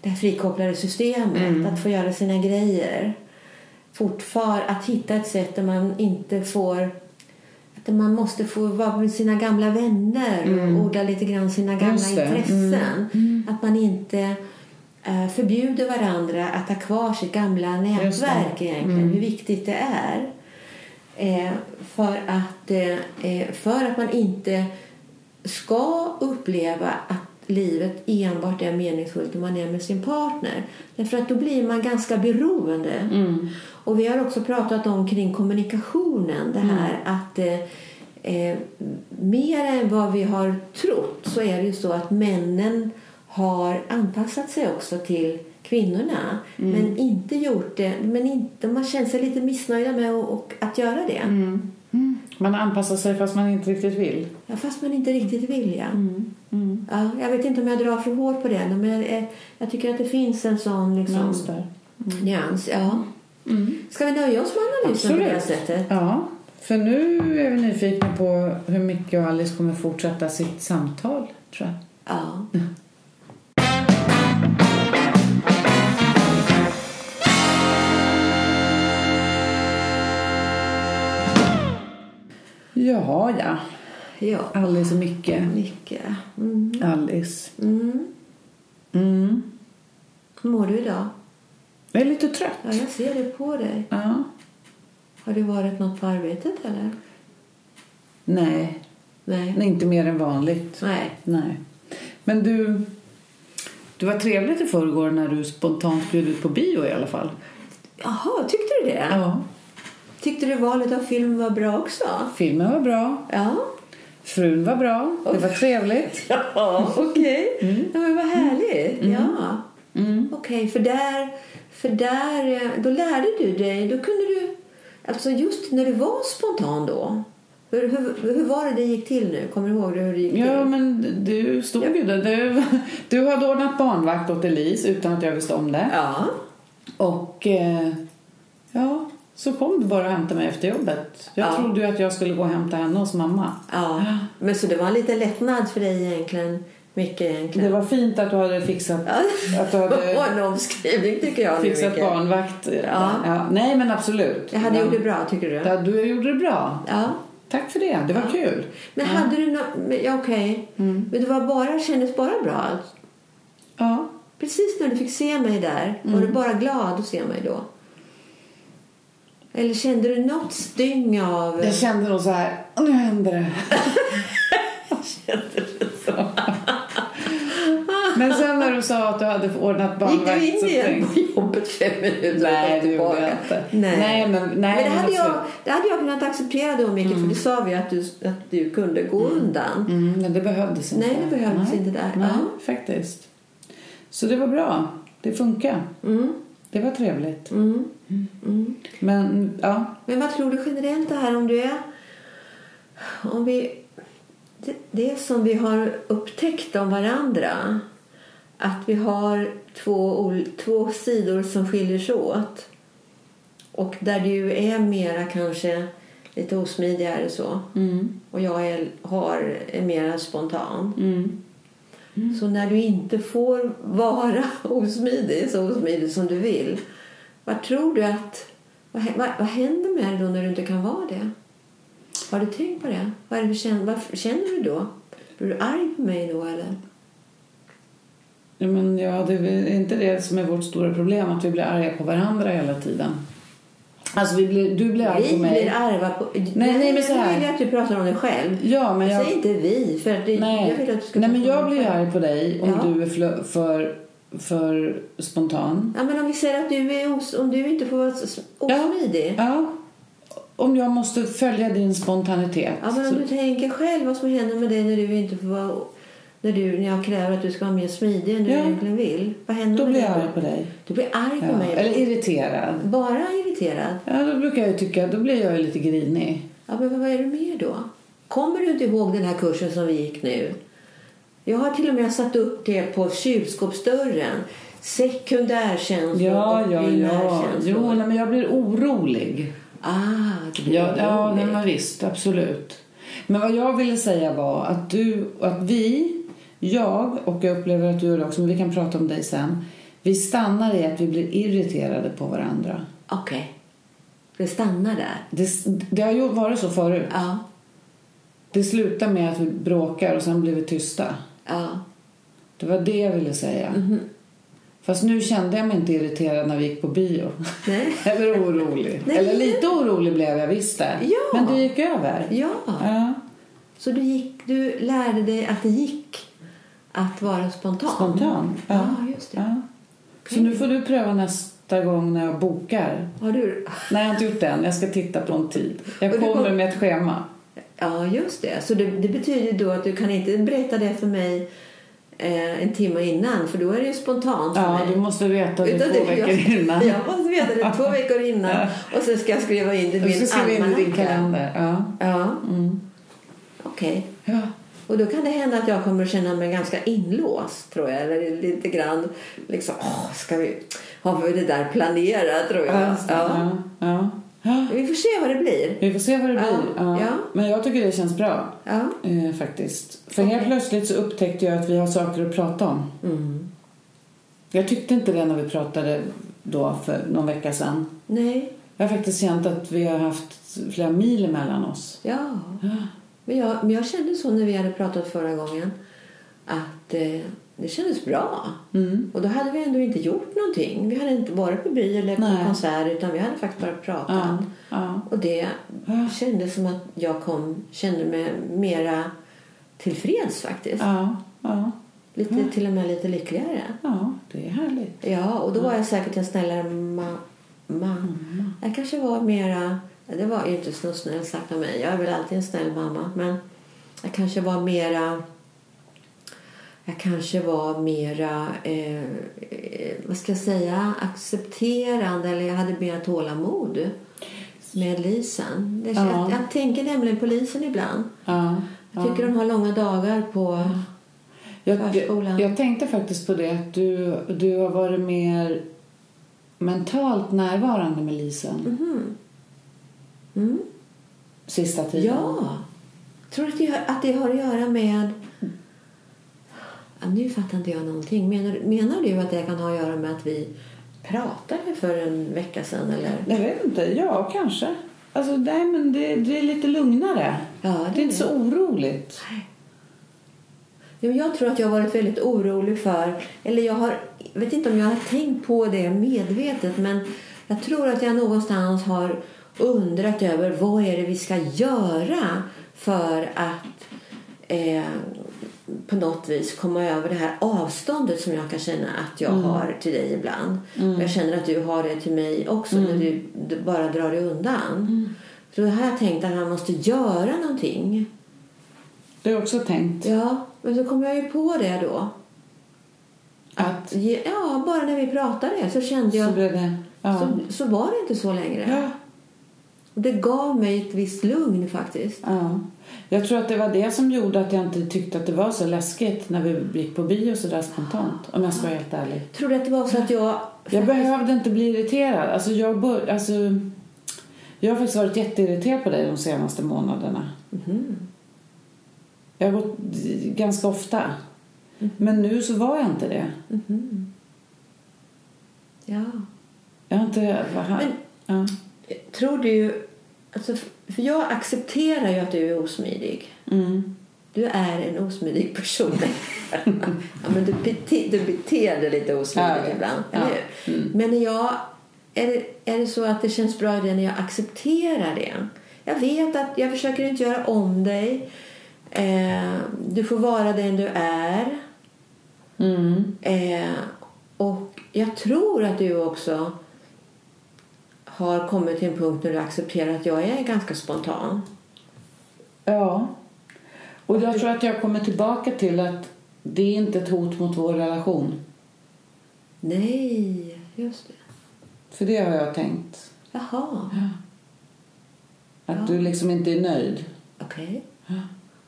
det här frikopplade systemet. Mm. Att få göra sina grejer. Fortfar att hitta ett sätt där man inte får... Att man måste få vara med sina gamla vänner och odla lite grann sina gamla Mm. Intressen. Att man inte eh, förbjuder varandra att ha kvar sitt gamla nätverk egentligen. Hur viktigt det är. Eh, för, att, eh, för att man inte ska uppleva att livet enbart är meningsfullt när man är med sin partner. Därför att då blir man ganska beroende. Mm. Och vi har också pratat om kring kommunikationen. Det här att eh, eh, mer än vad vi har trott så är det ju så att männen har anpassat sig också till kvinnorna men inte gjort det. Men inte, de har känt sig lite missnöjda med och, och att göra det. Mm. Man anpassar sig fast man inte riktigt vill. Ja, fast man inte riktigt vill. Ja. Mm. Ja, jag vet inte om jag drar för hårt på det men jag, jag, jag tycker att det finns en sån liksom, Mönster. nyans. Ja. Mm. Ska vi nöja oss med analysen på det Absolut. sättet? Ja, för nu är vi nyfikna på hur Micke och Alice kommer fortsätta sitt samtal, tror jag. Ja. Jaha, ja. Ja, Alice och Micke. mycket. Mm. Alice. Mm. Mm. Hur mår du idag? Jag är lite trött. Ja, jag ser det på dig. Ja. Har det varit något på arbetet eller? Nej, Nej. nej, inte mer än vanligt. Nej. Nej. Men du, det var trevligt i förrgår när du spontant bjöd ut på bio i alla fall. Jaha, tyckte du det? Ja. Tyckte du valet av film var bra också? Filmen var bra. Ja. Frun var bra. Det var trevligt. Ja, okej. Ja, men vad härligt. Ja. Mm. Okej, för där, för där, eh, då lärde du dig, då kunde du, alltså just när du var spontan då, hur, hur, hur var det det gick till nu? Kommer du ihåg hur det gick till? Ja, men du stod ju där. Du, du hade ordnat barnvakt åt Elise utan att jag visste om det. Ja. Och eh, ja, så kom du bara och hämtade mig efter jobbet. Jag Ja. trodde ju att jag skulle gå och hämta henne hos mamma. ja. Men så det var en liten lättnad för dig egentligen, mycket egentligen. Det var fint att du hade fixat, Ja. att du hade en omskrivning tycker jag. nu, fixat Micke. barnvakt. Ja. Nej, men absolut. Jag hade ja. gjort det bra, tycker du? Ja, du gjorde det bra. Ja. Tack för det. Det var kul. Men hade du något... Ja, okej. Mm. Men det var bara, kändes bara bra? Ja. Precis när du fick se mig där, var Mm. du bara glad att se mig då? Eller kände du något styng av... Jag kände nog så här, "Åh, nu händer det. Kände du så? Men sen när du sa att du hade ordnat Gick barnvakt du in igen på jobbet fem minuter Nej, det gjorde jag inte. Nej. Nej, men- nej, men det, hade jag, det hade jag kunnat acceptera då, Micke, för det sa vi att du, att du kunde gå undan. Mm, men det behövdes inte. Nej, det behövdes inte där. Nej, Ja. faktiskt. Så det var bra. Det funkar. Mm, Det var trevligt. mm, mm. Men ja, Men vad tror du generellt det här om du är... Om vi... Det, det som vi har upptäckt om varandra. Att vi har två, två sidor som skiljer sig åt. Och där du är mera kanske lite osmidigare så. mm, Och jag är, har, är mera spontan. mm. Så när du inte får vara osmidig, så osmidig som du vill. Vad tror du att... Vad, vad, vad händer med dig då när du inte kan vara det? Har du tänkt på det? Vad, det du känner, vad känner du då? Blir du arg på mig då eller? Ja, men ja, det är inte det som är vårt stora problem, att vi blir arga på varandra hela tiden. Alltså, vi blir, du blir arg Vi på mig. blir arga på... Nej, nej, men så här. Jag vill att du pratar om dig själv. Ja, men jag... Säg inte vi, för det, Nej, jag vill att du ska Nej men jag blir arg på dig om Ja. du är för, för, för spontan. Ja, men om vi säger att du, är os, om du inte får vara s- Ja. osmidig. Ja. Om jag måste följa din spontanitet. Ja, men om så- du tänker själv vad som händer med dig när du inte får vara... När, du, när jag kräver att du ska vara mer smidig än du Ja. egentligen vill. Vad händer Då med blir jag arg på dig. Du blir arg på Ja. mig. Eller irriterad. Bara irriterad. Ja, då brukar jag tycka, då blir jag lite grinig. Ja, men vad är det mer då? Kommer du inte ihåg den här kursen som vi gick nu? Jag har till och med satt upp det på kylskåpsdörren. Sekundärkänslor Ja, och ja, ja. primärkänslor. Jo, nej, men jag blir orolig. Ah, du blir Ja, ja orolig. nej, men visst, absolut. Men vad jag ville säga var att du, att vi, jag och jag upplever att du gör det också, men vi kan prata om dig sen. Vi stannar i att vi blir irriterade på varandra. Okej. Det stannar där. Det, det har ju varit så förut. Ja. Det slutar med att vi bråkar och sen blir vi tysta. Ja. Det var det jag ville säga. Mhm. Fast nu kände jag mig inte irriterad när vi gick på bio. Nej. Eller orolig. Nej. Eller lite orolig blev jag visst det. Ja. Men det gick över. Ja. Ja. Så du, gick, du lärde dig att det gick att vara spontan? Spontan. Ja, just det. Ja. Så Okej. nu får du pröva nästa gång när jag bokar. Har du... Nej, jag har inte gjort det än. Jag ska titta på en tid. Jag kommer kom- med ett schema. Ja, just det. Så det, det betyder då att du kan inte berätta det för mig eh, en timme innan för då är det ju spontant för Ja, mig. du måste veta det Utan två det- veckor jag, innan. Jag måste veta det två veckor innan och så ska jag skriva in det i min skriva in i din almanacka. kalender. Ja. Ja, Mm. okej. ja. Och då kan det hända att jag kommer att känna mig ganska inlåst tror jag. Eller lite grann liksom, åh, ska vi, har vi det där planerat tror jag. Ja. Ja. Ja. Vi får se vad det blir. Vi får se vad det blir. Ja. Ja. Men jag tycker det känns bra. Ja. Eh, faktiskt. För helt Okej. plötsligt så upptäckte jag att vi har saker att prata om. Mm. Jag tyckte inte det när vi pratade då för någon vecka sedan. Nej, Jag har faktiskt känt att vi har haft flera mil mellan oss. ja. Men jag, men jag kände så när vi hade pratat förra gången att eh, det kändes bra. Mm. Och då hade vi ändå inte gjort någonting. Vi hade inte varit på bio eller på Nej. konsert utan vi hade faktiskt bara pratat. Ja. Ja. Och det Ja. kändes som att jag kom, kände mig mera tillfreds faktiskt. Ja. Ja. Lite, Ja. Till och med lite lyckligare. ja, det är härligt. Ja, och då var jag säkert en snällare mamma. Mm. Jag kanske var mera... ja, Det var ju inte så snällt sagt av mig. Jag är väl alltid en snäll mamma. Men jag kanske var mera... Jag kanske var mera, eh, eh, vad ska jag säga, accepterande eller jag hade mer tålamod med Lisen. Ja. jag, jag tänker nämligen på Lisen ibland. Ja. Jag tycker hon har långa dagar på Jag, jag, förskolan. jag tänkte faktiskt på det att du, du har varit mer mentalt närvarande med Lisen Mhm. Mm. sista tiden. Ja. Tror du att det, har- att det har att göra med... Ja, nu fattar inte jag någonting. Menar, menar du att det kan ha att göra med att vi pratade för en vecka sedan? Eller? Jag vet inte. Ja, kanske. Alltså, nej, men det, det är lite lugnare. Ja, Det är inte så oroligt. Men Jag tror att jag har varit väldigt orolig för... Eller jag har, vet inte om jag har tänkt på det medvetet men jag tror att jag någonstans har undrat över vad är det vi ska göra för att eh, på något vis komma över det här avståndet som jag kan känna att jag har till dig ibland. Och jag känner att du har det till mig också när du, du bara drar dig undan. Så det har jag tänkt att man måste göra någonting. Det har jag också tänkt. Ja, men så kom jag ju på det då. Att Ja, bara när vi pratade så kände så jag... blev det... Ja. Så, så var det inte så längre. Ja. Det gav mig ett visst lugn faktiskt. ja. Jag tror att det var det som gjorde att jag inte tyckte att det var så läskigt när vi gick på bio så där spontant. Om jag ska vara helt ärlig. Tror du att det var så att jag... Jag behövde inte bli irriterad. Alltså jag, bör, alltså, jag har faktiskt varit jätteirriterad på dig de senaste månaderna. Mhm. Jag har gått ganska ofta. Men nu så var jag inte det. Mhm. Ja. Jag har inte... Vad här? Men- ja. Tror du... Alltså, för jag accepterar ju att du är osmidig. Mm. Du är en osmidig person. ja, men du, bete, du beter dig lite osmidigt Ja, ibland. Ja. Mm. Men när jag, är, det, är det så att det känns bra i det när jag accepterar det? Jag vet att jag försöker inte göra om dig. Eh, du får vara den du är. Mm. Eh, och jag tror att du också har kommit till en punkt när du accepterar att jag är ganska spontan. Ja. Och jag tror att jag kommer tillbaka till att det är inte ett hot mot vår relation. Nej, just det. För det har jag tänkt. Jaha, Att Ja. du liksom inte är nöjd. okej. Ja.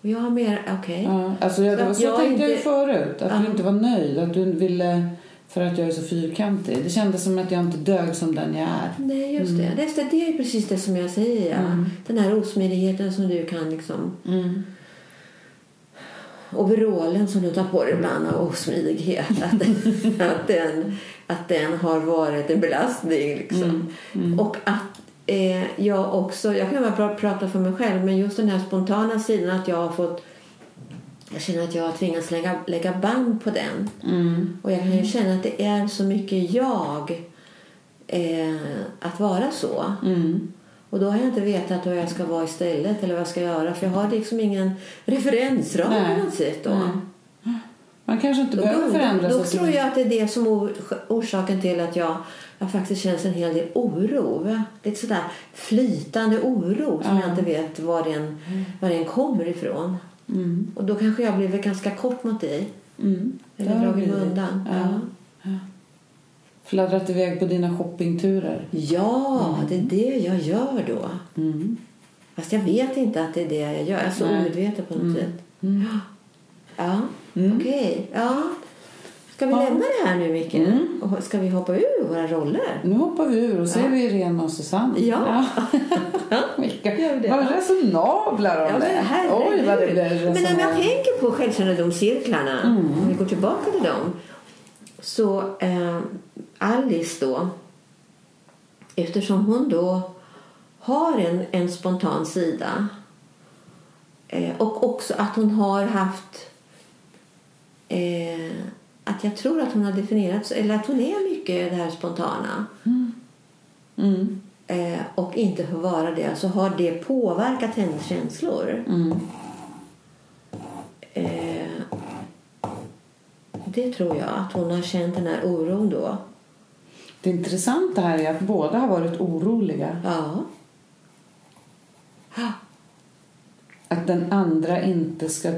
Och jag har mer, okej. Ja, alltså jag, Så så jag tänkte jag inte- förut. Att Ja. du inte var nöjd. Att du ville... För att jag är så fyrkantig. Det kändes som att jag inte dög som den jag är. Nej, just det. Det, är, det är precis det som jag säger. Ja. Mm. Den här osmidigheten som du kan liksom... Mm. Overallen som du tar på dig ibland av osmidighet. Att, att, den, att den har varit en belastning. Liksom. Mm. Mm. Och att eh, jag också... Jag kan bara pra- prata för mig själv. Men just den här spontana sidan att jag har fått... Jag känner att jag har tvingats lägga, lägga band på den. Mm. Och jag kan ju känna att det är så mycket jag eh, att vara så. Mm. Och då har jag inte vetat vad jag ska vara istället eller vad jag ska göra. För jag har liksom ingen referensram på något sätt då. Nej. Man kanske inte Då, behöver då, förändra då så tror jag att det är det som or, orsaken till att jag, jag faktiskt känns en hel del oro. Lite sådär flytande oro som Ja. jag inte vet var den, var den kommer ifrån. Mm. Och då kanske jag blivit ganska kort mot dig. Mm. Eller dragit mig undan. Ja. Ja. Fladdrat iväg på dina shoppingturer. Ja, det är det jag gör då. Mm. Fast jag vet inte att det är det jag gör. Jag är så Nej. omedveten på något Mm. sätt. Mm. Ja, Mm. okej. Ja. Ska vi Ja. lämna det här nu, Micke? Mm. Och ska vi hoppa ur våra roller? Nu hoppar vi ur och ser Ja. vi Irene och Susanne. Ja. Gör det. vad resonabla de Ja, men är. herregud. Oj, vad det blir Men om jag tänker på självkännedomscirklarna, Mm. om vi går tillbaka till dem, så eh, Alice då, eftersom hon då har en, en spontan sida eh, och också att hon har haft eh, att jag tror att hon har definierat eller att hon är mycket det här spontana Mm. eh, och inte får vara det så har det påverkat hennes känslor. Mm. Eh, det tror jag, att hon har känt den här oron då. Det intressanta här är att båda har varit oroliga. Ja. Att den andra inte ska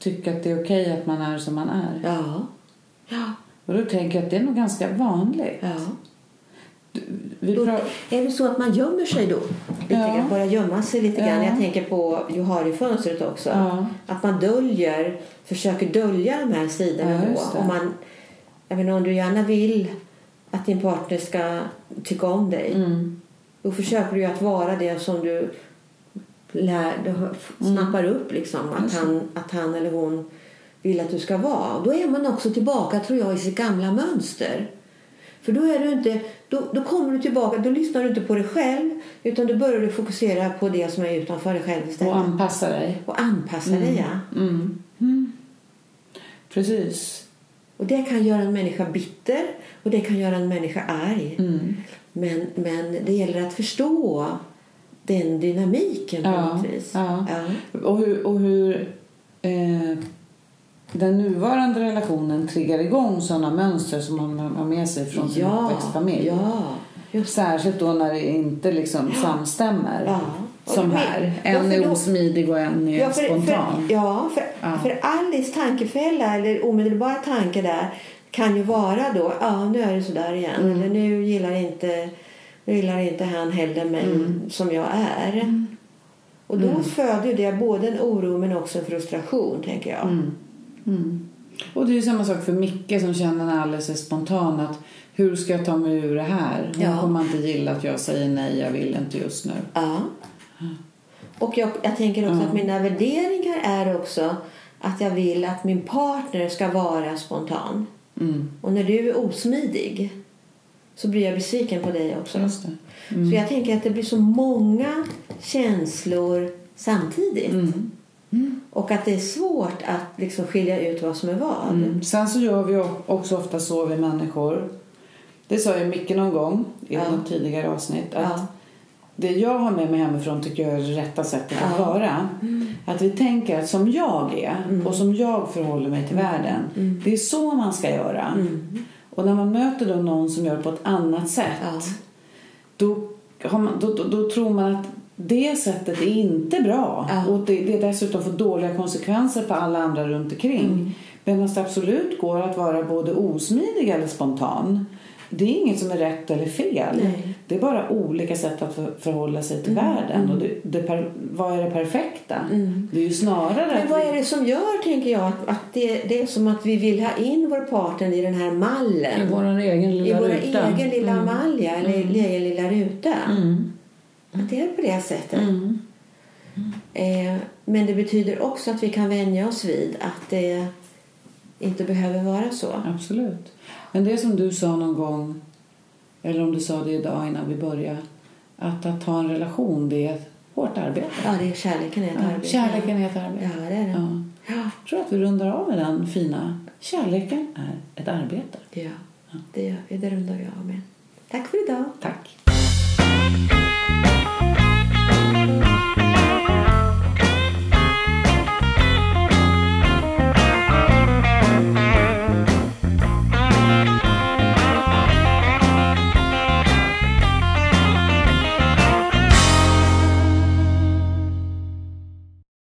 tycka att det är okej att man är som man är. Ja. Ja. Och då tänker jag att det är nog ganska vanligt. ja. Vi Då, är det så att man gömmer sig då? Lite Ja. grann, börjar gömma sig lite grann. Ja. Jag tänker på Johari-fönstret också. Ja. Att man döljer, försöker dölja de här sidorna Ja, då. Om, man, jag menar, om du gärna vill att din partner ska tycka om dig Mm. Då försöker du ju att vara det som du lär, du snappar upp liksom. Att han, att han eller hon vill att du ska vara. Då är man också tillbaka tror jag i sitt gamla mönster. För då är du inte, då, då kommer du tillbaka, då lyssnar du inte på dig själv utan då börjar du fokusera på det som är utanför dig själv istället. Och anpassa dig. Och anpassa dig ja. Mm. Mm. Precis. Och det kan göra en människa bitter och det kan göra en människa arg. Mm. Men, men det gäller att förstå den dynamiken på Ja, något vis. ja. Ja. Och hur, och hur eh, den nuvarande relationen triggar igång sådana mönster som man har med sig från sin Ja, uppväxtfamilj. ja, just Särskilt då när det inte liksom samstämmer. Ja. Som här. ja, En är osmidig och en är Ja, för, spontan. För, ja, för, Ja. för Alice tankefälla eller omedelbara tanke där kan ju vara då, ja nu är det sådär igen. Mm. Eller nu gillar inte, gillar inte han heller mig Mm. som jag är. Och då föder ju det både en oro men också en frustration tänker jag. Mm. Mm. Och det är ju samma sak för Micke som känner när Alice är spontan att hur ska jag ta mig ur det här? Hon Ja. kommer inte gilla att jag säger nej, jag vill inte just nu. Ja. Och jag, jag tänker också Ja. att mina värderingar är också att jag vill att min partner ska vara spontan. Mm. Och när du är osmidig så blir jag besviken på dig också. Det. Så jag tänker att det blir så många känslor samtidigt. Mm. Och att det är svårt att liksom skilja ut vad som är vad. Mm. Sen så gör vi också ofta så vi människor. Det sa ju Micke någon gång i Ja. något tidigare avsnitt. Att Ja. Det jag har med mig hemifrån tycker jag är det rätta sättet att Ja. vara. Att vi tänker att som jag är Mm. och som jag förhåller mig till världen. Det är så man ska göra. Och när man möter då någon som gör på ett annat sätt. Ja. Då, man, då, då, då tror man att det sättet är inte bra. Ja. Och det, det dessutom får dåliga konsekvenser på alla andra runt omkring. Mm. Medan det absolut går att vara både osmidig eller spontan. Det är inget som är rätt eller fel. Nej. Mm. Det är bara olika sätt att för, förhålla sig till världen. Och det, det per, vad är det perfekta? Det är ju snarare Men vad är det som gör, tänker jag, att, att det, det är som att vi vill ha in vår partner i den här mallen. I vår egen I lilla vår ruta. egen lilla Mm. malja, eller egen lilla ruta. Mm. Att det är på det sättet. Mm. Eh, men det betyder också att vi kan vänja oss vid att det inte behöver vara så. Absolut. Men det som du sa någon gång, eller om du sa det idag innan vi började, att att ha en relation det är ett hårt arbete. Ja, det är kärleken är ett Ja, arbete. kärleken är ett arbete. Ja, det är det. Ja. Ja. Jag tror att vi rundar av med den fina kärleken är ett arbete. Ja, det gör vi. Det rundar vi av med. Tack för idag. Tack.